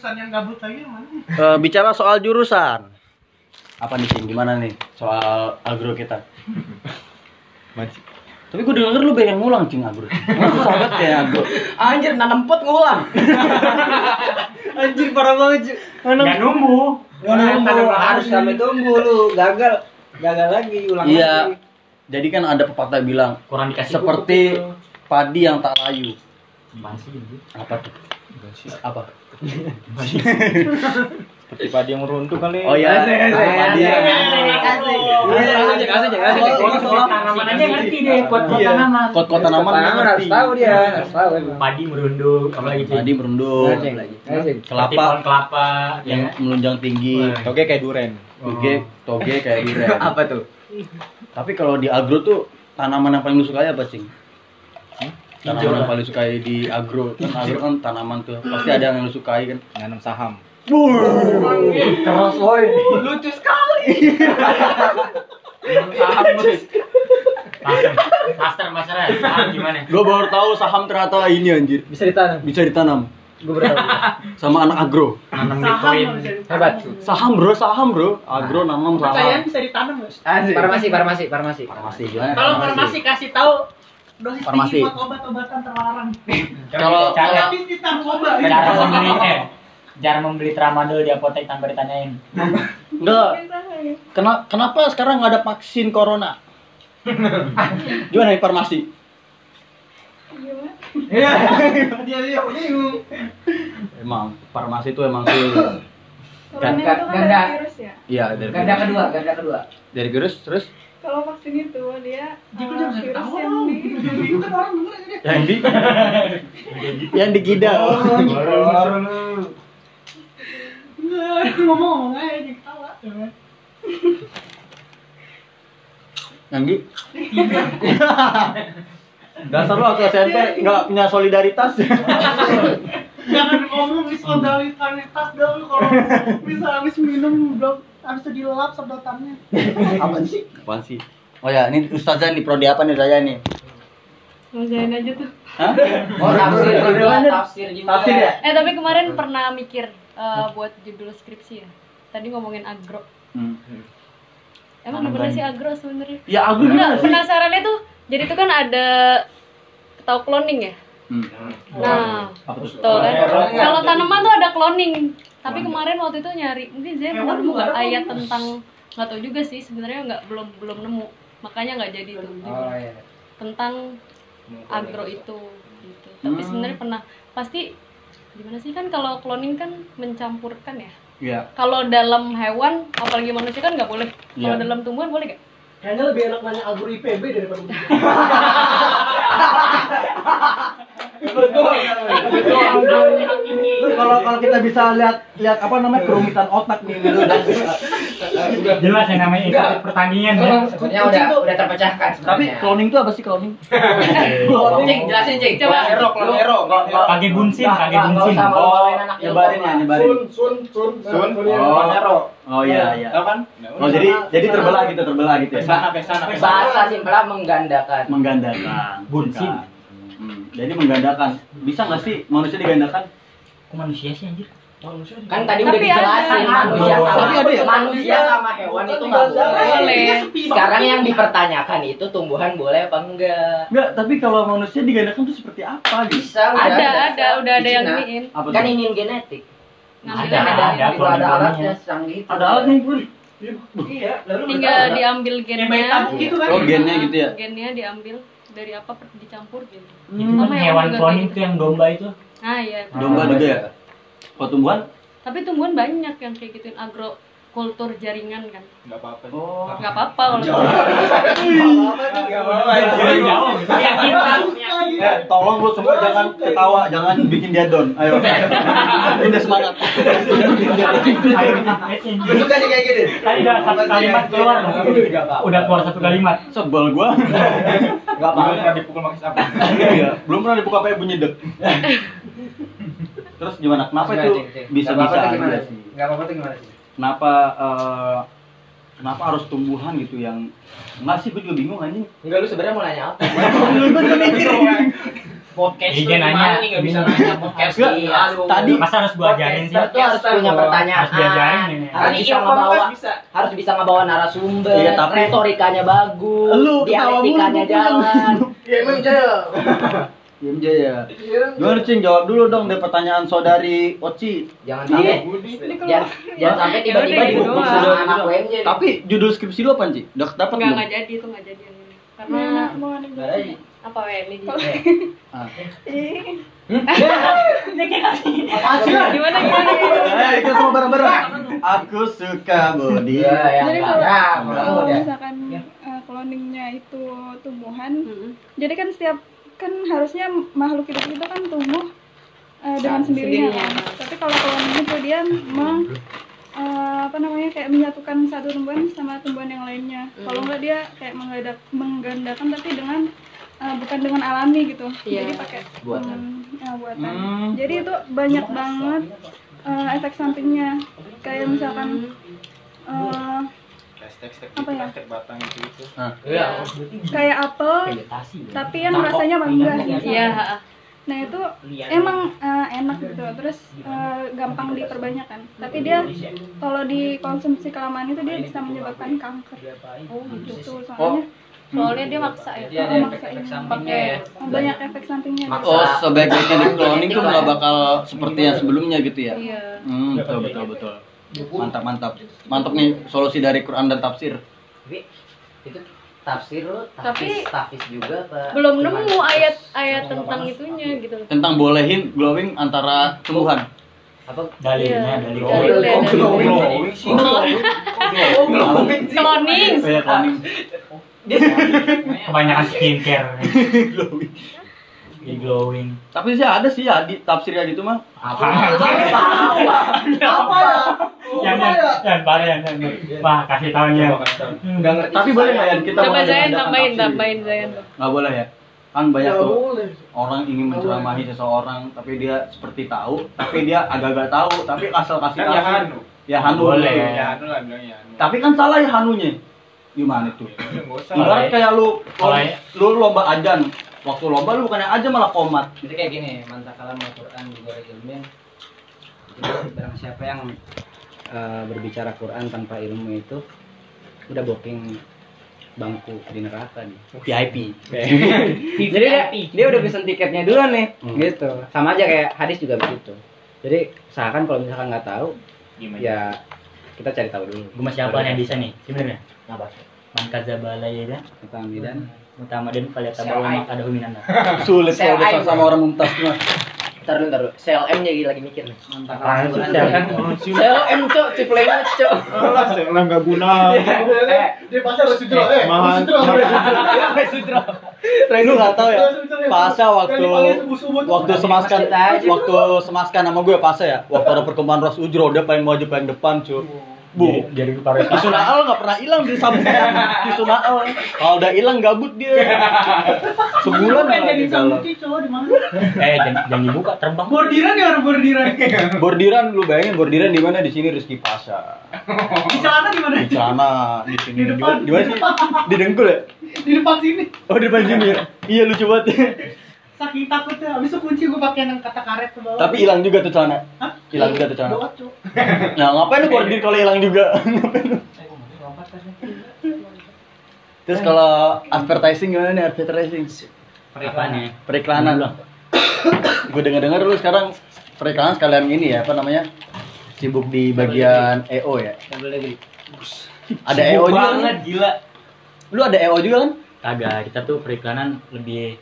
Pesan yang gabut yang mana? Eh, bicara soal jurusan. Apa nih, Cing? Gimana nih soal agro kita? Tapi gue denger lu pengen ngulang, Cing, agro. Susah banget ya agro. Anjir, nanam pot ngulang. Anjir, parah banget, Cing. Nggak numbuh. Nggak nunggu, harus sampai tumbuh lu. Gagal. Gagal lagi, ulang Iya. lagi. Jadi kan ada pepatah bilang, Kurang dikasih seperti padi yang tak layu. Apaan sih, anjir? Apa tuh? Apa? Seperti padi yang meruntuh kali. Oh iya. Asik, asik, Padi yang- asik. Asik, asik, asik. Tanaman aja ngerti deh, kuat-kuat Iya. tanaman. Kot-kot tanaman Tanaman harus tahu dia, harus tahu emang. Padi merunduk, apalagi Cing? Padi merunduk. Kelapa kelapa, ya yang melunjang tinggi. Toge kayak duren. Toge, toge kayak durian. Apa tuh? Tapi kalau di agro tuh tanaman yang paling lu sukai apa, Cing? Tanaman yang paling sukai di agro kan agro kan tanaman tuh pasti ada yang lu sukai kan. Nanam saham. Keras. Lucu sekali. Master, master, master, ah, gimana? Gua baru tahu saham ternyata ini anjir Bisa ditanam. bisa ditanam Gue baru tahu. sama anak agro. Nanam Saham bitcoin. Hebat. Saham bro, saham bro. Agro nanam Percayaan saham. bisa ditanam. Asik. Farmasi, farmasi, farmasi. Farmasi gimana? Kalau farmasi kasih tahu dosis Farmasi. tinggi buat obat-obatan terlarang. Kalau- bisnis narkoba. cara membeli eh cara membeli tramadol di apotek tanpa ditanyain. Enggak. Kena, kenapa sekarang nggak ada vaksin corona? Gimana informasi? Iya. Dia dia bingung. Emang farmasi itu emang sih. Corona itu Ganda- kan ganda. dari virus ya. Iya dari Ganda kedua, ganda kedua. Dari virus terus Kalau vaksin itu dia Jadi uh, jangan virus ketawa yang di Itu kan orang denger yang di yang digidal. Nggak, Ngomong-ngomong aja jadi ketawa. Yang di Dasar lu waktu SMP nggak punya solidaritas. Jangan ngomong solidaritas dong kalau bisa habis minum belum harus dilap sedotannya. Apa sih? Apaan sih? Oh ya, ini ustazah nih prodi apa nih saya nih? ngerjain aja tuh. Hah? Oh, tafsir tafsir. Tafsir ya? Eh tapi kemarin pernah mikir eh, buat judul skripsi ya. Tadi ngomongin agro. Hmm. Emang banyak. sih agro sebenarnya? Ya Enggak, gimana sih? penasarannya tuh jadi itu kan ada tahu cloning ya? Hmm. Nah, Apa tuh? tuh kan. Cloning. Kalau tanaman tuh ada cloning. Tapi kemarin waktu itu nyari, mungkin saya nemu ada ayat tentang nggak tahu juga sih sebenarnya nggak belum belum nemu makanya nggak jadi tuh Oh iya. tentang agro itu gitu. Tapi Hmm. sebenarnya pernah pasti gimana sih kan kalau cloning kan mencampurkan ya. Iya. Kalau dalam hewan apalagi manusia kan nggak boleh. Kalau Iya. dalam tumbuhan boleh gak? Kayaknya lebih enak nanya agro IPB daripada Kalau kalau kita bisa lihat lihat apa namanya kerumitan otak nih gitu. Jelas yang namanya ikut pertandingan ya. Sebenarnya udah udah terpecahkan Tapi cloning itu apa sih cloning? Cing, jelasin Cing. Coba. Hero, hero. Pakai bunsin, pakai bunsin. anak nyebarin ya, nyebarin. Sun, sun, Sun. Oh. Hero. Oh iya iya. Tahu kan? Oh jadi jadi terbelah gitu, terbelah gitu ya. Pesana, pesana. Bahasa simpelnya menggandakan. Menggandakan. Bukan. Hmm, Jadi menggandakan. Bisa nggak sih manusia digandakan? Kok manusia sih anjir? Kan tadi Tapi udah dijelasin manusia sama Tapi ada ya? manusia sama hewan itu nggak boleh. Boleh. Sekarang yang dipertanyakan itu tumbuhan boleh apa enggak? Enggak, tapi kalau manusia digandakan tuh seperti apa gitu? Bisa, udah Ada, ada, udah ada yang iniin. Apa Kan tuh? ini genetik. Ngambil Ada, ada, ada, ada, itu ada cloning-cloningnya. alatnya secanggih itu. Ada alatnya gue. Iya, lalu Tinggal ada. diambil gennya. tabung gitu kan. Oh gennya gitu ya? Gennya diambil dari apa dicampur gitu. Itu kan Sama hewan kayak tuh yang domba itu. Nah, iya. Domba juga ya? Kalau tumbuhan? Tapi tumbuhan banyak yang kayak gituin agrokultur jaringan kan. Enggak apa-apa. Oh. Nggak apa-apa kalau gitu. Ya, kita. Eh, tolong lu semua jangan ketawa, jangan bikin dia down. Ayo. Bikin dia semangat. Suka nih kayak gini. Tadi udah satu kalimat keluar. Udah keluar satu kalimat. Sebel gua. Enggak Belum apa-apa. pernah dipukul pakai sapu. Iya, belum pernah dibuka apa bunyi dek. Terus gimana? Kenapa itu bisa-bisa aja sih? Enggak apa-apa tuh gimana sih? Kenapa eh, kenapa harus tumbuhan gitu yang enggak sih gue juga bingung anjing. Enggak lu sebenarnya mau nanya apa? podcast Iya, tuh nanya. gimana nih nggak bisa nanya podcast iya. Tadi- Masa harus gua ajarin sih? Tuh harus punya Harus pertanyaan diajarin ini. harus Tadi bisa ngebawa bisa. harus bisa ngebawa narasumber Iya, tapi- retorikanya bagus Lu dialektikanya jalan Ya emang jaya. Diem aja ya. Gimana Cing, jawab dulu dong dari pertanyaan saudari Oci. jangan Iya. sampai jangan, jangan sampai tiba-tiba Ya udah, gitu sama anak UMJ Tapi judul skripsi lu apa, Ci? Udah dapat Enggak, belum? enggak jadi itu enggak jadi yang ini. Karena Karena mau ada. apa WM ini? Kalau- Ah. Sih? Gimana gimana? Eh, ikut semua bareng-bareng. Aku suka body. Iya, ya, Jadi kalau, Ya, misalkan eh, cloningnya itu tumbuhan, jadi kan setiap kan harusnya makhluk hidup itu kan tumbuh eh, dengan sendirinya kan. Tapi kalau cloning itu dia meng eh, apa namanya kayak menyatukan satu tumbuhan sama tumbuhan yang lainnya. Kalau enggak dia kayak menggadak, menggandakan tapi dengan eh, bukan dengan alami gitu. Iya. Jadi pakai Buatan. hmm, ya, buatan. Hmm. Jadi itu banyak banget eh, efek sampingnya. Kayak misalkan eh, Tek-tek Apa ya? tek batang itu itu. Iya. kayak apel Vegetasi. tapi yang rasanya mangga. Iya. Nah itu emang eh, enak gitu, terus eh, gampang diperbanyak kan. Tapi dia kalau dikonsumsi kelamaan itu dia bisa menyebabkan kanker. Oh, gitu. Gitu Oh. soalnya Soalnya dia maksa ya. Oh, ada maksa efek ini. sampingnya ya. banyak efek sampingnya. Maksa. Oh, sebaiknya di cloning tuh nggak ya. bakal seperti yang sebelumnya gitu ya? Iya. Hmm, betul betul betul. Mantap mantap. Mantap nih solusi dari Quran dan tafsir. Tapi itu tafsir lo, Tapi- tafis, juga apa? Belum nemu ayat-ayat tentang itunya gitu. Tentang bolehin glowing antara tumbuhan. apa? Dalilnya, Iya. dalil. Oh, glowing. Glowing. Oh. Cloning. Iya, cloning. Kebanyakan skincare. glowing. Di glowing. Tapi sih ada sih ya di tafsir ya gitu mah. Apa? Apa ya? Yang yang yang parah yang yang. Wah, kasih tahu ya. Enggak ngerti. Tapi boleh nggak ya kita Coba mengadakan tambahin, tambahin Zayan tuh. Nggak boleh ya? Kan banyak Ya tuh boleh. orang ingin menceramahi seseorang tapi dia seperti tahu tapi dia agak-agak tahu tapi asal kasih Kan tahu ya Hanu. ya Hanu Boleh. Ya Hanu lah bilangnya Hanu. tapi kan salah ya Hanunya gimana tuh Nggak usah. ibarat kayak lu ya- lu lomba ajan waktu lomba lu bukannya aja malah komat Jadi kayak gini, mantakala Al-Quran juga ilmin. Jadi barang siapa yang eh, berbicara Quran tanpa ilmu itu udah booking bangku di neraka nih. VIP Jadi dia, dia udah pesen tiketnya duluan nih, gitu. Sama aja kayak hadis juga begitu. Jadi usahakan kalau misalkan nggak tahu, Gimana? ya kita cari tahu dulu. Gue masih apa yang bisa nih? Sebenarnya. Apa? Man kadzabala ya dan Tentang bidan. Utama dan kalian tahu mak ada huminan. sulit Saya kalau dekat aib. sama orang mumtaz mah Ntar dulu, ntar dulu. CLM jadi lagi mikir nih. Al-Quran. CLM? CLM cok, ciplengnya cok. Alah, saya nggak guna. Eh, Dia pasti harus sudro, eh. Mahal. Sudro. lu nggak tahu ya Pasha waktu waktu semaskan waktu semaskan sama gue Pasha ya waktu ada perkembangan Ros Ujro dia paling maju paling depan cu bu Jadi gue paruh di Sunaal nggak pernah hilang di sambungan di Sunaal kalau udah hilang gabut dia sebulan nggak jadi sambuti cowok di mana? Eh, jangan jangan dibuka terbang. Bordiran ya orang bordiran. bordiran lu bayangin bordiran di mana di sini Rizky Pasha Di celana di mana? di celana di sini Di depan. di mana sih di dengkul ya Di depan sini. oh di depan sini ya iya lucu banget Saking takutnya, abis itu kunci gue pakai yang kata karet ke bawah. tapi hilang juga tuh celana Hah? hilang juga tuh celana nah ngapain lu bordir kalau hilang juga Ngapain lu? terus kalau advertising gimana nih advertising nih? periklanan gue dengar dengar lu sekarang periklanan sekalian ini ya apa namanya sibuk di bagian EO ya ada EO juga kan? banget gila. lu ada EO juga kan Kagak, kita tuh periklanan lebih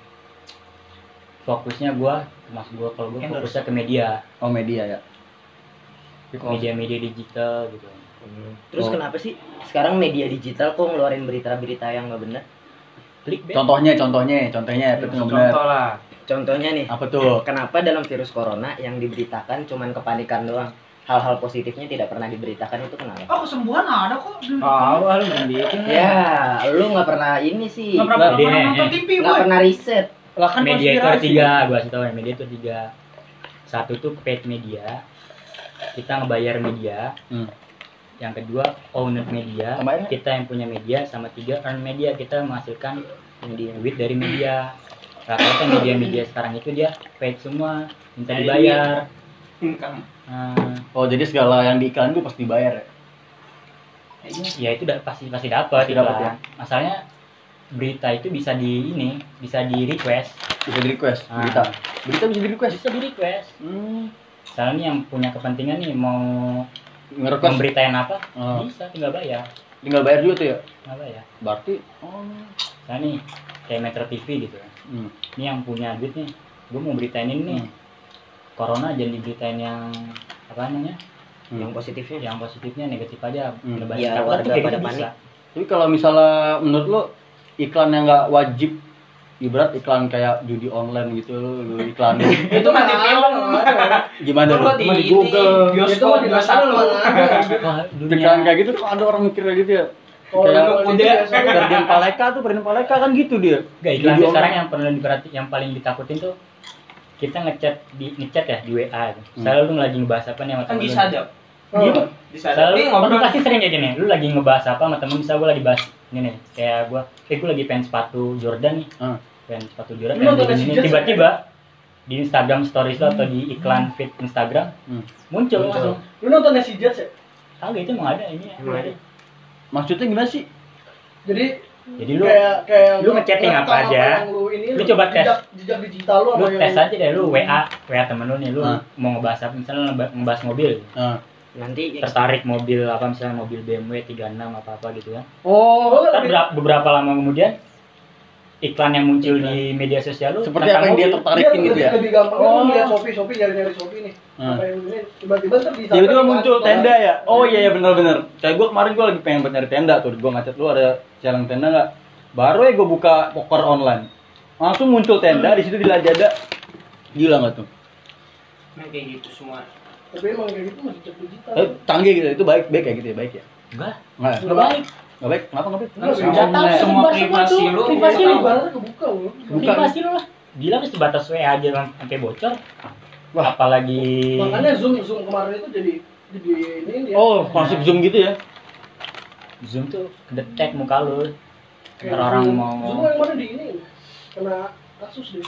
fokusnya gua mas gua kalau gua fokusnya ke media, oh media ya ke media-media digital gitu. Terus Oh. kenapa sih sekarang media digital kok ngeluarin berita-berita yang nggak benar? Klik contohnya contohnya contohnya benar Contoh lah. Contohnya nih, apa tuh kenapa dalam virus corona yang diberitakan cuman kepanikan doang? Hal-hal positifnya tidak pernah diberitakan itu kenapa? Oh kesembuhan ada kok. Ah, lu belum bikin. Ya, lu nggak pernah ini sih, Nggak pernah nonton TV nggak gue. pernah riset. Lah kan media itu ada tiga, gua kasih tau ya, media itu tiga. Satu tuh paid media, kita ngebayar media. Hmm. Yang kedua owner media, Kemarin- kita yang punya media. Sama tiga earn media, kita menghasilkan Media. duit dari media. rata-rata media-media sekarang itu dia fake semua minta dibayar income Nah, Oh, jadi segala yang di iklan itu pasti dibayar ya? ya itu udah pasti pasti dapat Pasti dapat ya. masalahnya berita itu bisa di ini bisa di request Bisa di request, Ah. berita. Berita bisa di request. bisa di request Hmm. misalnya nih yang punya kepentingan nih mau Nge-request memberitain apa Ah. bisa tinggal bayar tinggal bayar juga tuh ya. tinggal bayar Berarti oh. misalnya nih kayak Metro TV gitu kan Hmm. ini yang punya duit nih gue mau beritain ini nih Hmm. corona jangan diberitain yang apa namanya Hmm. Yang positifnya. yang positifnya negatif aja Hmm. Iya, Karena warga pada gitu panik. bisa. Tapi kalau misalnya menurut lo iklan yang nggak wajib. Ibarat iklan kayak judi online gitu lo iklan. Itu mah di film. Gimana Itu mah di Cuma di ini, Google. bioskop di Wah, iklan kayak gitu tuh ada orang mikir kayak gitu ya. Oh, kayak itu udah. Ferdian Paleka tuh Ferdian Paleka kan gitu dia. Gak iklan sekarang online. yang pernah diperhati yang paling ditakutin tuh kita ngechat di ngechat ya di WA gitu. Hmm. Selalu lu lagi ngebahas apa nih sama kan temen lu. Disadap Gitu. disadap Selalu Dia lu ngobrol pasti sering kayak gini. Lu lagi ngebahas apa sama temen bisa gua lagi bahas ini nih. Kayak gua, eh gua lagi pengen sepatu Jordan nih. Hmm. Pengen sepatu Jordan. Lu pengen ini. Tiba-tiba di Instagram stories lo atau di iklan feed Instagram Hmm. muncul, Muncul. langsung. lu nonton si Jets ya Kagak itu emang ada ini. Emang ada. maksudnya gimana sih jadi Jadi lu kayak kayak lu ngechatting apa aja. yang lu ini Lu coba tes. jejak, jejak digital lu lu apa tes aja deh lu WA WA temen lu nih lu Ah. mau ngebahas apa misalnya ngebahas, mobil Nah. Nanti tertarik mobil apa misalnya mobil BMW 36 apa apa gitu kan oh. Ntar beberapa, beberapa lama kemudian iklan yang muncul di media sosial lu seperti apa yang dia mobil. tertarikin Dia gitu ya? Lebih gampang. Oh. oh. lihat Shopee Shopee nyari nyari Shopee nih. Hmm. apa yang ini? Tiba-tiba ntar tiba-tiba muncul tenda ya? Oh iya iya benar-benar. Kayak gue kemarin gue lagi pengen nyari tenda tuh. Gue ngechat lu ada jalan tenda nggak? Baru ya gue buka poker online. Langsung muncul tenda di situ di Lazada gila nggak tuh? Emang kayak gitu semua tapi emang kayak gitu masih jejak digital. Eh, canggih gitu itu baik baik kayak gitu ya baik ya? Enggak. Nggak ya? enggak baik. Nggak baik. Kenapa nggak baik? Enggak, Nggak semua- privasi tuh, lu. privasi lu ibaratnya kebuka lu. Privasi lu lah. Gila mesti batas WA aja sam- sampai bocor. Wah. apalagi makanya zoom zoom kemarin itu jadi jadi ini ya. Oh konsep zoom gitu ya? Zoom tuh kedetek muka lu. Kayak ntar orang zoom- mau zoom yang mana di ini? Kena kasus deh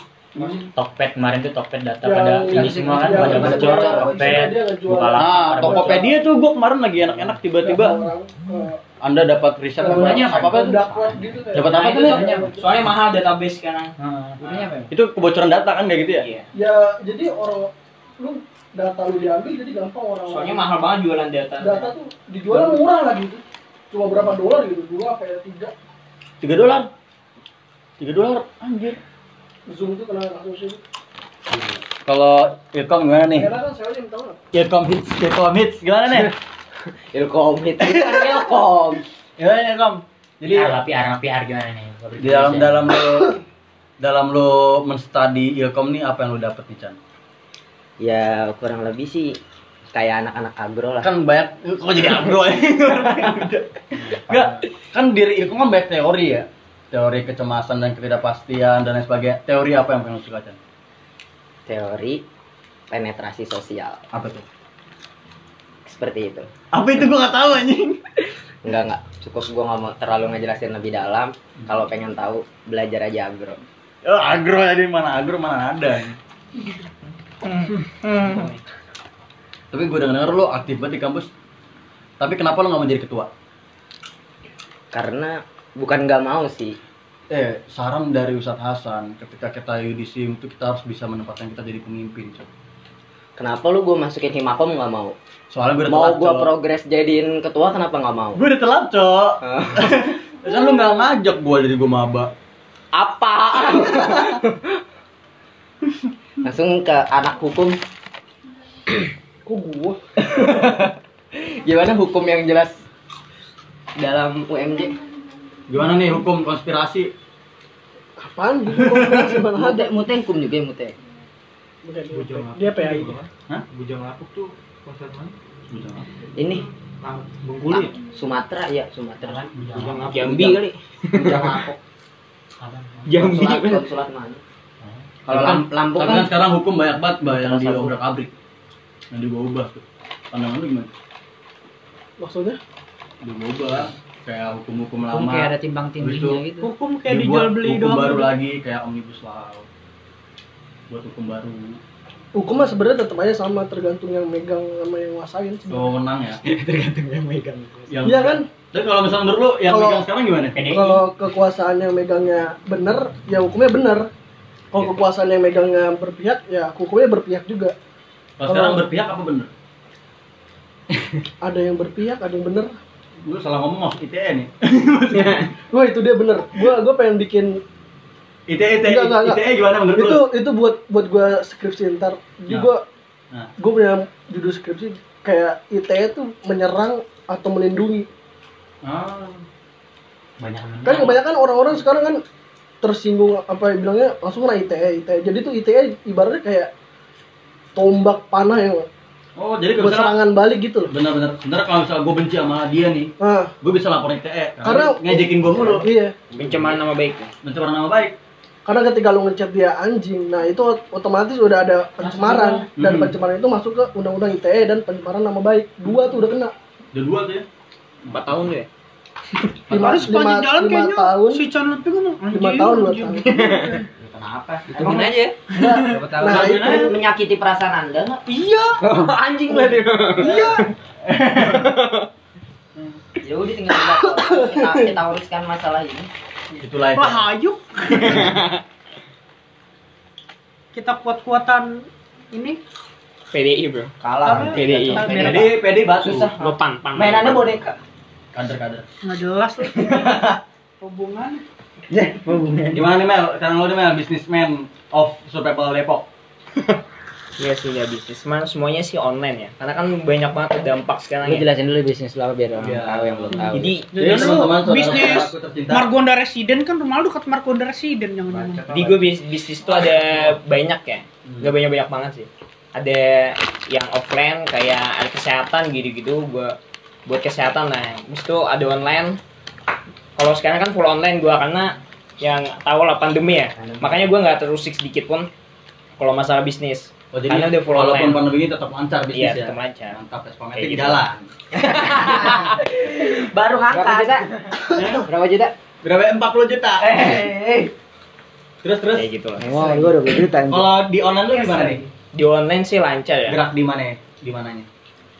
Tokped kemarin tuh Tokped data Yang- pada yang- ini semua kan pada bocor Tokped. Bukalapak nah. Tokopedia tuh gue kemarin lagi enak-enak tiba-tiba orang eh, anda dapat riset Namanya apa apa tuh gitu kayak. Dapat apa Nah, tuh, itu Nek? namanya. Soalnya mahal database sekarang. Nah, apa ya? itu kebocoran data kan kayak gitu ya Iya. Ya jadi orang lu data lu diambil jadi gampang orang. Soalnya mahal banget jualan data. Data tuh dijualnya murah lagi tuh. Cuma berapa dolar gitu? Dua apa ya tiga? tiga dolar tiga dolar anjir Zoom tuh kena kasus itu. kalau Ilkom gimana nih? Kan. Ilkom hits Ilkom hits. Gimana nih? Ilkom itu kan Ilkom. gimana nih Ilkom jadi PR PR PR gimana nih? di dalam dalam lo dalam lo menstudi Ilkom nih apa yang lo dapet nih Chan? Ya kurang lebih sih kayak anak-anak agro lah. kan banyak kok jadi agro ya? Enggak kan diri Ilkom kan banyak teori ya teori kecemasan dan ketidakpastian dan lain sebagainya teori apa yang paling suka Chan Teori penetrasi sosial. apa tuh Seperti itu. apa itu gua nggak tahu anjing Enggak enggak. Cukup gua nggak mau terlalu ngejelasin lebih dalam. Kalau pengen tahu belajar aja agro. oh, agro jadi mana agro mana ada tapi gue denger denger lo aktif banget di kampus tapi kenapa lo nggak mau jadi ketua Karena bukan nggak mau sih. eh saran dari Ustadz Hasan ketika kita yudisim itu kita harus bisa menempatkan kita jadi pemimpin Cok. Kenapa lu gua masukin himakom nggak mau? soalnya gue udah Mau Cok. progres jadiin ketua kenapa nggak mau? gue udah telat cok kan lu nggak ngajak gue jadi gue maba Apa? Langsung ke anak hukum. Kok gua? Gimana hukum yang jelas dalam UMJ? Gimana nih hukum konspirasi Apaan? Gua mana ada? mute hukum juga mute. Bukan dia. Dia PAI. Hah? Bujang lapuk tuh konser mana? Ini Lang- Bengkulu ya? Sumatera ya Sumatera. Bujang lapuk. Jambi kali. Jambi. Konsulat, konsulat mana? Kalau Lam- Lampung kan kan sekarang hukum banyak banget bah yang diobrak abrik yang diubah-ubah tuh pandangan lu gimana Maksudnya? diubah kayak hukum-hukum Hukum lama. kayak ada timbang Habis itu tindingnya gitu. Hukum dibuat hukum baru lagi kayak omnibus law. Buat hukum baru. Hukum mah sebenarnya tetap aja sama tergantung yang megang sama yang nguasain sih. Wewenang ya. Tergantung yang megang. Yang iya kan? Tapi kalau misalnya menurut lu yang Kalau- megang sekarang gimana? Kalau kekuasaan yang megangnya bener ya hukumnya bener. Kalau Iya. kekuasaan yang megangnya berpihak ya hukumnya berpihak juga. Kalau sekarang berpihak apa bener? Ada yang berpihak ada yang bener gue salah ngomong masuk ITE nih Wah itu dia bener. Gua gua pengen bikin ITE ITE Enggak, enggak, enggak. ITE gimana menurut itu lu itu buat buat gua skripsi ntar. Jadi Nah. gua Nah. gua punya judul skripsi kayak ITE tuh menyerang atau melindungi. ah banyak Kan kebanyakan orang-orang sekarang kan tersinggung apa ya bilangnya langsung kena ITE ITE. Jadi tuh ITE ibaratnya kayak tombak panah yang oh jadi kalau serangan balik gitu loh. benar-benar sebenarnya kalau misalnya gue benci sama dia nih Nah, gue bisa laporin ITE Karena- karena ngejekin gue mulu iya. Pencemaran nama baik. mencemar nama baik Karena ketika lu ngechat dia anjing, nah itu otomatis udah ada pencemaran dan Hmm. pencemaran itu masuk ke undang-undang ITE dan pencemaran nama baik. Dua tuh udah kena. udah dua tuh ya 4 tahun deh. Lima, lima, jalan lima kayaknya tahun. si Chan Lutfi ngomong lima tahun dua anjing. tahun Kenapa? Hitungin aja. Tahun? Nah, Itu itu. menyakiti perasaan Anda nggak? Iya, Anjing berarti. iya. Ya udah tinggal kita, kita, kita uruskan masalah ini. itulah itu Wah, ayo. Kita kuat-kuatan ini PDI bro. Kalah. PDI. Kita- jadi PD batu Susah. Lo pan pan. Mainannya boneka. kader-kader nggak jelas loh. Gimana nih Mel sekarang lo nih Mel businessman of survival Depok Iya sih ya bisnisman semuanya sih online ya. Karena kan banyak banget dampak sekarang Gue ya. jelasin dulu bisnis lo apa biar orang Iya. tahu yang belum tahu. Jadi Jadi lu bisnis. Margonda Residen kan rumah lu dekat Margonda Residen jangan-jangan. Jadi gue bis- bisnis tuh ada banyak ya, nggak banyak banyak banget sih. Ada yang offline kayak ada kesehatan gitu-gitu, gue buat kesehatan nah. Habis itu ada online. Kalau sekarang kan full online gue karena yang tahu lah pandemi ya, makanya gue nggak terusik sedikit pun kalau masalah bisnis. Oh, jadi Karena udah full walaupun online. pandemi ini tetap lancar bisnis Iya, ya. tetap lancar. Mantap, Kayak Espometik gitu. jalan. Baru Berapa juta? Berapa juta? Berapa? 40 juta. Terus terus. Kayak gitu lah. Wah, gue udah juta. Kalau di online lu gimana nih? Di online sih lancar ya. Gerak di mana? Di mananya?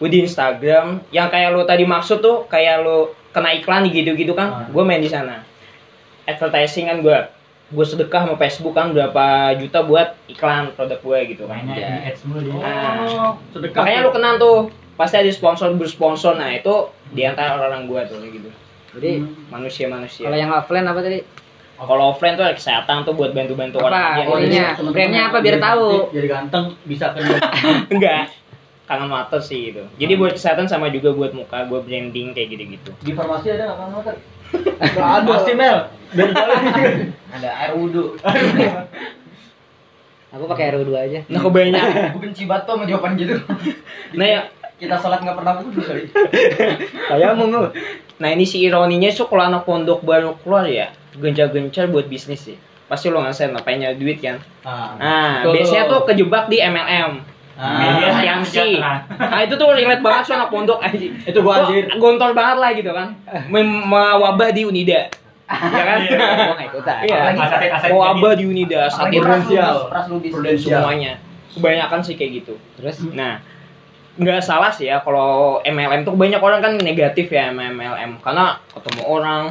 gue di Instagram yang kayak lo tadi maksud tuh kayak lo kena iklan gitu-gitu kan Ah. gue main di sana advertising kan gue gue sedekah sama Facebook kan berapa juta buat iklan produk gue gitu kan mainnya di ads mulu dia Nah, Sedekah. makanya lo kenal tuh pasti ada sponsor bersponsor nah itu di antara orang gue tuh kayak gitu Jadi manusia-manusia kalau yang offline apa tadi? kalau offline tuh ada kesehatan tuh buat bantu-bantu Apa? orang Oh, ininya. Teman-teman brandnya apa biar tahu? Jadi ganteng bisa ke enggak kangen mata sih itu jadi buat kesehatan sama juga buat muka gue branding kayak gitu-gitu di farmasi ada nggak kan motor? Nggak ada. Pasti Mel. Ada air wudhu. Aku pakai air wudhu aja. nah kebanyakan Gue benci banget tuh sama jawaban gitu. nah ya Kita sholat nggak pernah wudhu kali. Kayak mau Nah ini si ironinya so kalau anak pondok baru keluar ya gencar-gencar buat bisnis sih. Pasti lo ngasih nyari duit kan. Ah. Nah Betul. biasanya tuh kejebak di MLM. Ah. Media fiansi. Nah itu tuh relate banget so anak pondok aja. Itu gua anjir. Gontor banget lah gitu kan. Mewabah di Unida. Ya kan? Nggak ikutan. Iya. Mewabah di Unida. Ludis. Prudensial. semuanya. Kebanyakan sih kayak gitu. Terus Nah, nggak salah sih ya kalau MLM tuh banyak orang kan negatif ya MLM karena ketemu orang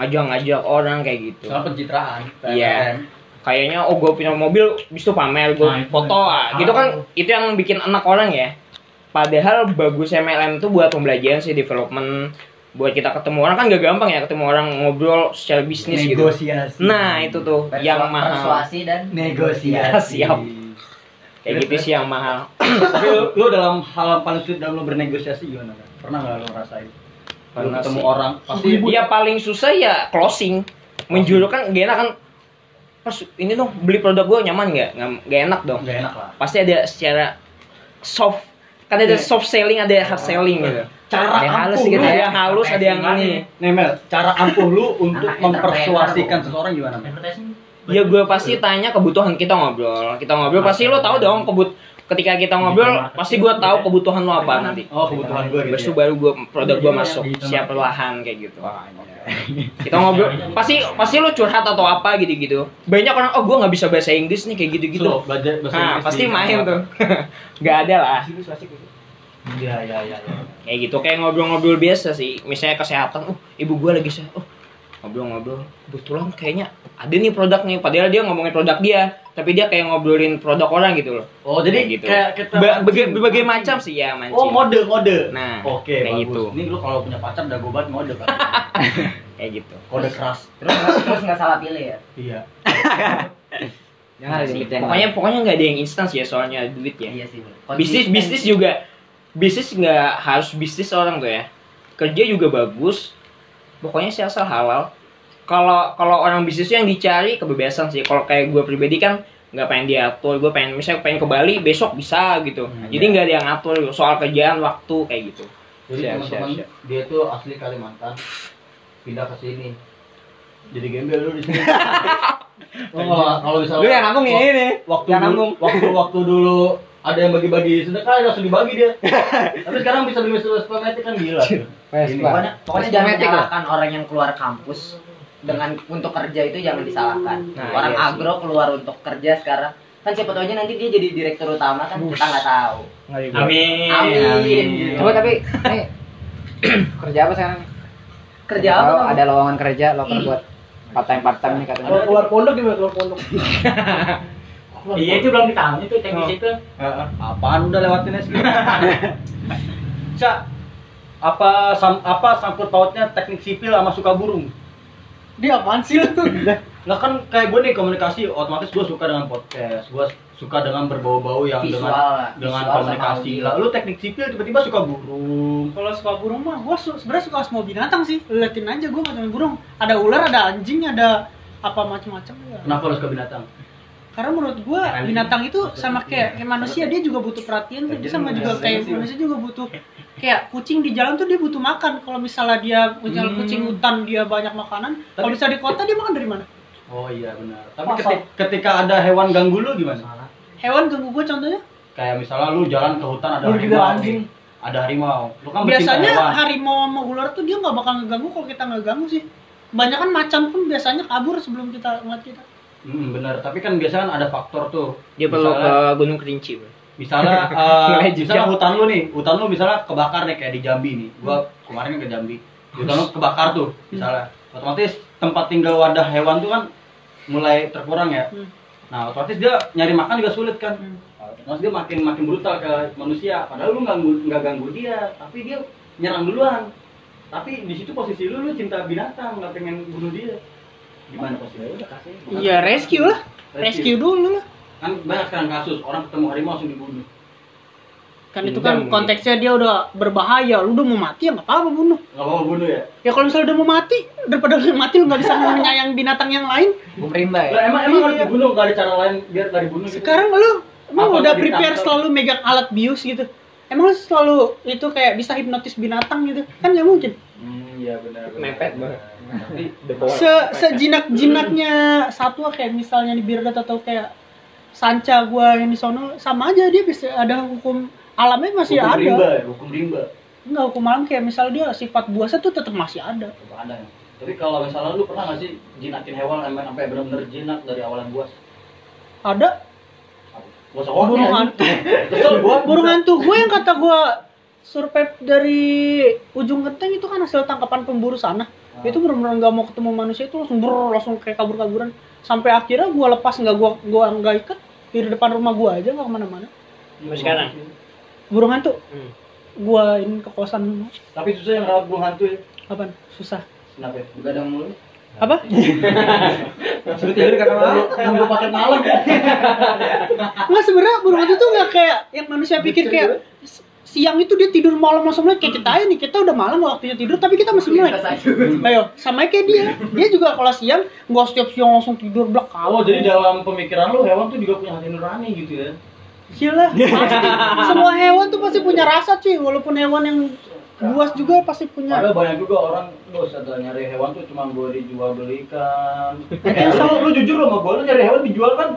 ngajak-ngajak orang kayak gitu. Soal pencitraan. Iya. Kayaknya oh gue punya mobil, bisa pamer gue Nah, foto ah. salah Gitu kan tuh. itu yang bikin enak orang ya. Padahal bagus MLM tuh buat pembelajaran sih development buat kita ketemu orang kan gak gampang ya ketemu orang ngobrol secara bisnis gitu. Negosiasi. Nah, itu tuh yang mahal. Persuasi dan negosiasi. Siap. Kayak gitu sih yang mahal. Tapi lu, lu dalam hal paling sulit dalam lu bernegosiasi gimana? Kan? Pernah nggak lu ngerasain? Lu Pernah ketemu sih. orang pasti Dia paling susah ya closing. Menjual kan gak enak kan. Pas ini dong beli produk gue nyaman nggak? Nggak enak dong. nggak enak lah. Pasti ada secara soft. Kan ada soft selling, ada hard selling gitu. Cara Ada yang halus ampuh gitu Ada ya. yang halus, ada yang ini. Nih Mel, cara ampuh lu untuk mempersuasikan seseorang gimana? Mel? Ya gue pasti tanya kebutuhan kita ngobrol. Kita ngobrol pasti lo tahu dong kebut ketika kita ngobrol pasti gue tahu kebutuhan lo apa nanti. Oh, kebutuhan gue gitu. Ya. baru gue produk gue masuk siap perlahan kayak gitu. Kita ngobrol pasti pasti lo curhat atau apa gitu gitu banyak orang oh gue nggak bisa bahasa Inggris nih kayak gitu gitu So, belajar bahasa nah Inggris pasti main tuh. nggak ada lah. Iya, iya, iya. iya. kayak gitu kayak ngobrol-ngobrol biasa sih. Misalnya kesehatan oh ibu gue lagi sehat. Oh ngobrol-ngobrol. Kebetulan kayaknya ada nih produk nih padahal dia ngomongin produk dia tapi dia kayak ngobrolin produk orang gitu loh Oh, jadi Kayak gitu kayak kita Ba- mancing. berbagai, berbagai macam sih ya mancing Oh, mode, mode. Nah, Oke, kayak bagus. gitu. Ini lu kalau punya pacar udah gobat mode kan. kayak gitu Kode keras. Terus terus nggak salah pilih ya. Iya. Jangan ada yang pokoknya lain. pokoknya nggak ada yang instan sih ya soalnya duit ya Iya sih. Bro. bisnis bisnis juga bisnis nggak harus bisnis orang tuh ya kerja juga bagus pokoknya sih asal halal kalau kalau orang bisnis yang dicari kebebasan sih. Kalau kayak gue pribadi kan nggak pengen diatur. Gue pengen misalnya pengen ke Bali besok bisa gitu. Hmm, jadi nggak ada yang ngatur soal kerjaan waktu kayak gitu. Jadi Siap, teman-teman siap, siap. dia tuh asli Kalimantan. Pindah ke sini. Jadi gembel lu di sini. Oh, kalau misalnya lu yang nanggung ini. nih waktu yang dulu, nanggung. waktu waktu dulu ada yang bagi-bagi sedekah langsung dibagi dia. Tapi sekarang bisa beli Matic kan gila. Pokoknya, pokoknya jangan menyalahkan orang yang keluar kampus dengan untuk kerja itu jangan disalahkan. Nah, orang iya sih. agro keluar untuk kerja sekarang kan siapa tahu aja nanti dia jadi direktur utama kan kita nggak tahu. Amin. Amin. Coba tapi nih kerja apa sekarang? Kerja apa? Kamu? ada lowongan kerja loker buat part time part time nih katanya. Kalau keluar pondok gimana keluar pondok? Iya itu belum ditanya tuh teknis itu. Heeh. Apaan udah lewatin SD? Cak, apa sam, apa sangkut pautnya teknik sipil sama suka burung? Dia apaan sih lu? Lah kan kayak gue nih komunikasi, otomatis gue suka dengan podcast, gue suka dengan berbau-bau yang Visual dengan lah, dengan visual sama komunikasi. Lah lu teknik sipil tiba-tiba suka burung. Kalau suka burung mah, gua su- sebenarnya suka semua binatang sih. Liatin aja gua nggak cuma burung. Ada ular, ada anjing, ada apa macam-macam ya. Kenapa lu suka binatang? Karena menurut gua binatang itu sama kayak, kayak manusia dia juga butuh perhatian, dia sama juga kayak manusia juga butuh kayak kucing di jalan tuh dia butuh makan. Kalau misalnya dia misalnya Hmm. kucing hutan dia banyak makanan, kalau misalnya di kota dia makan dari mana? Oh iya benar. Tapi Masa? ketika, ketika ada hewan ganggu lu gimana? Hewan ganggu gua contohnya. Kayak misalnya lu jalan ke hutan ada Lu harimau. anjing. Ada harimau. Lu kan Biasanya hewan. harimau sama ular tuh dia nggak bakal ngeganggu kalau kita nggak ganggu sih. Banyak kan macan pun biasanya kabur sebelum kita ngeliat kita. Hmm, bener. Tapi kan biasanya kan ada faktor tuh. dia perlu ke Gunung Kerinci bro. Misalnya eh, Nilai misalnya hutan lu nih hutan lu misalnya kebakar nih kayak di Jambi nih. Gua kemarin kan ke Jambi. Hutan lu kebakar tuh misalnya. Otomatis tempat tinggal wadah hewan tuh kan mulai terkurang ya. Hmm. nah otomatis dia nyari makan juga sulit kan. Hmm. otomatis dia makin makin brutal ke manusia. Padahal lu nggak ganggu- nggak ganggu dia tapi dia nyerang duluan. Tapi di situ posisi lu lu cinta binatang nggak pengen bunuh dia. Gimana posisi lu? Iya rescue lah, rescue dulu lah. Kan banyak sekarang kasus orang ketemu harimau langsung dibunuh Kan itu kan gitu. konteksnya dia udah berbahaya, lu udah mau mati ya nggak apa-apa bunuh. nggak mau bunuh ya Ya kalau misalnya udah mau mati, daripada lu mati lu nggak bisa menyayang binatang yang lain. Rimba ya. Lah emang emang harus Iya. dibunuh nggak ada cara lain biar nggak dibunuh gitu? Sekarang lu emang Apa udah prepare ditangkap? selalu megang alat bius gitu. Emang lu selalu itu kayak bisa hipnotis binatang gitu? Kan nggak mungkin. Hmm, iya benar. benar. Mepet banget. Tapi Se sejinak-jinaknya satwa kayak misalnya di Birdot atau kayak sanca gua yang di sono sama aja dia bisa ada hukum alamnya masih hukum ada. rimba, ya, hukum rimba. Enggak hukum alam kayak misalnya dia sifat buasnya tuh tetap masih ada. Tetap ada. ya. Tapi kalau misalnya lu pernah nggak sih jinakin hewan sampai sampai benar-benar jinak dari awalan buas? Ada burung hantu. Kesel gua. burung hantu gue yang kata gue survei dari ujung genteng itu kan hasil tangkapan pemburu sana Ah. itu benar-benar nggak mau ketemu manusia itu langsung ber langsung kayak kabur-kaburan sampai akhirnya gue lepas nggak gue gua nggak ikat di depan rumah gue aja nggak ke mana-mana Sampai sekarang. burung hantu Hmm. gue ini ke kosan Tapi susah yang rawat burung hantu ya. apa susah Kenapa? ya? Begadang mulu. apa Suruh tidur karena malu. Nunggu paket malam. nggak sebenarnya burung hantu tuh nggak kayak yang manusia pikir kayak siang itu dia tidur malam langsung melek kayak kita aja nih kita udah malam waktunya tidur tapi kita masih melek ayo sama kayak dia. Dia juga kalau siang nggak setiap siang langsung tidur blek Oh, jadi dalam pemikiran lu hewan tuh juga punya hati nurani gitu ya. Gila, pasti. Semua hewan tuh pasti punya rasa cuy. Walaupun hewan yang buas juga pasti punya. Padahal banyak juga orang bos ada nyari hewan tuh cuma gue dijual belikan. Eh, lu, lu jujur sama gue, lu nyari hewan dijual kan?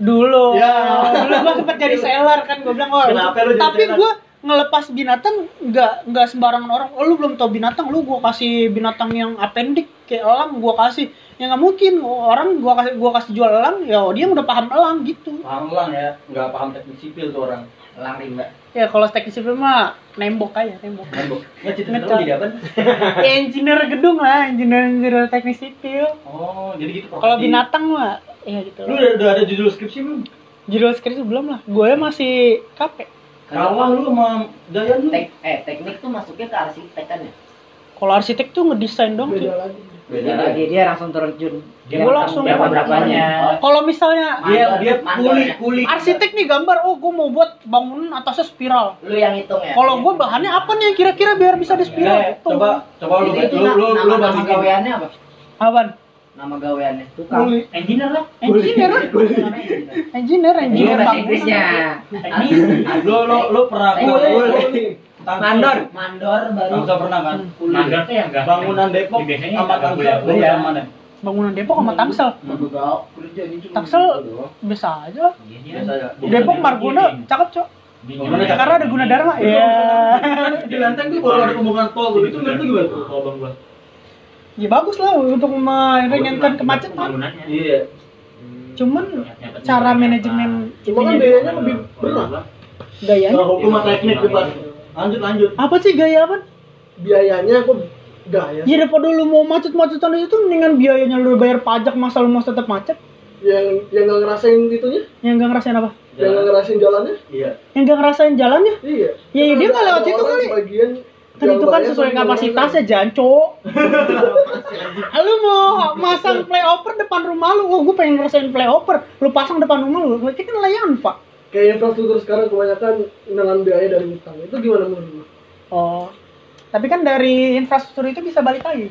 Dulu. Ya. dulu gua sempet jadi seller kan gua bilang oh Kenapa lu jadi tapi seller? Ngelepas binatang nggak nggak sembarangan orang oh, lu belum tahu binatang lu gua kasih binatang yang apendik kayak elang gua kasih ya nggak mungkin orang gua kasih gua kasih jual elang ya dia udah paham elang gitu Paham lang ya, nggak paham teknik sipil tuh orang. Elang rimba. ya kalau teknik sipil mah nembok aja nembok Nembok. Nggak lu jadi apa? ya, engineer gedung lah engineer engineer teknik sipil Oh, jadi gitu. kalau binatang mah ya gitu Lu udah, udah ada judul skripsi belum? judul skripsi belum lah gue masih capek Kalah lu sama Dayan lu. Tek, eh teknik tuh masuknya ke arsitek kan ya? kalau arsitek tuh ngedesain dong beda lagi Beda lagi dia langsung terjun. Dia langsung berapa berapanya. kalau misalnya Dia dia kuli ya? kuli. arsitek nih gambar oh gue mau buat bangunan atasnya spiral Lu yang hitung ya? kalau gue bahannya apa nih yang kira-kira biar bisa di spiral Eh, coba coba lu lu lu lu gaweannya apa? Apaan? Nama gaweannya. Tukang. Kuli. engineer lah engineer lah engineer engineer bahasa bangunan Inggrisnya. Lu lu lu pernah. Mandor. Mandor baru. Tangsel pernah kan? mandor tuh yang enggak Bangunan Depok biasanya sama lu yang mana? bangunan Depok sama Tangsel Tangsel biasa aja Biasa. Depok Marguna cakep cok Bangunan cakep. karena ada guna dharma ya Di Lenteng tuh baru ada pembangunan tol. Itu menurut gimana tuh? kalau bang gua ya bagus lah untuk meringankan kemacetan. Iya. cuman cara manajemen cuma kan biayanya lebih berat. Gayanya? Kalau hukum sama teknik depan. Lanjut lanjut. apa sih gaya apa? Biayanya kok gaya. Ya daripada lu mau macet-macetan itu mendingan biayanya lu bayar pajak masa lu mau tetap macet? Yang yang nggak ngerasain itunya? Yang gak ngerasain apa? Yang nggak ngerasain jalannya? Iya. yang gak ngerasain jalannya? Iya. Ya, Kan dia nggak lewat situ kali. sebagian kan itu kan sesuai kapasitasnya janco lu mau masang flyover depan rumah lu? Oh gue pengen ngerasain flyover. Lu pasang depan rumah lu berarti kan layangan pak. Kayak infrastruktur sekarang kebanyakan dengan biaya dari utang. Itu gimana menurut lu? Oh. Tapi kan dari infrastruktur itu bisa balik lagi.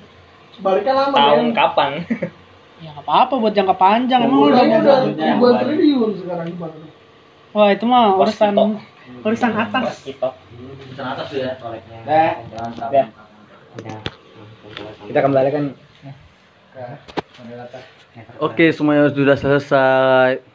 Baliknya lama Tahun ya. kapan? ya nggak apa-apa buat jangka panjang. Emang udah ribuan triliun sekarang gimana? Wah itu mah urusan Urusan atas Kita. Bisa atas tuh ya. Dah. Dah. Kita kembalikan Oke, semuanya sudah selesai.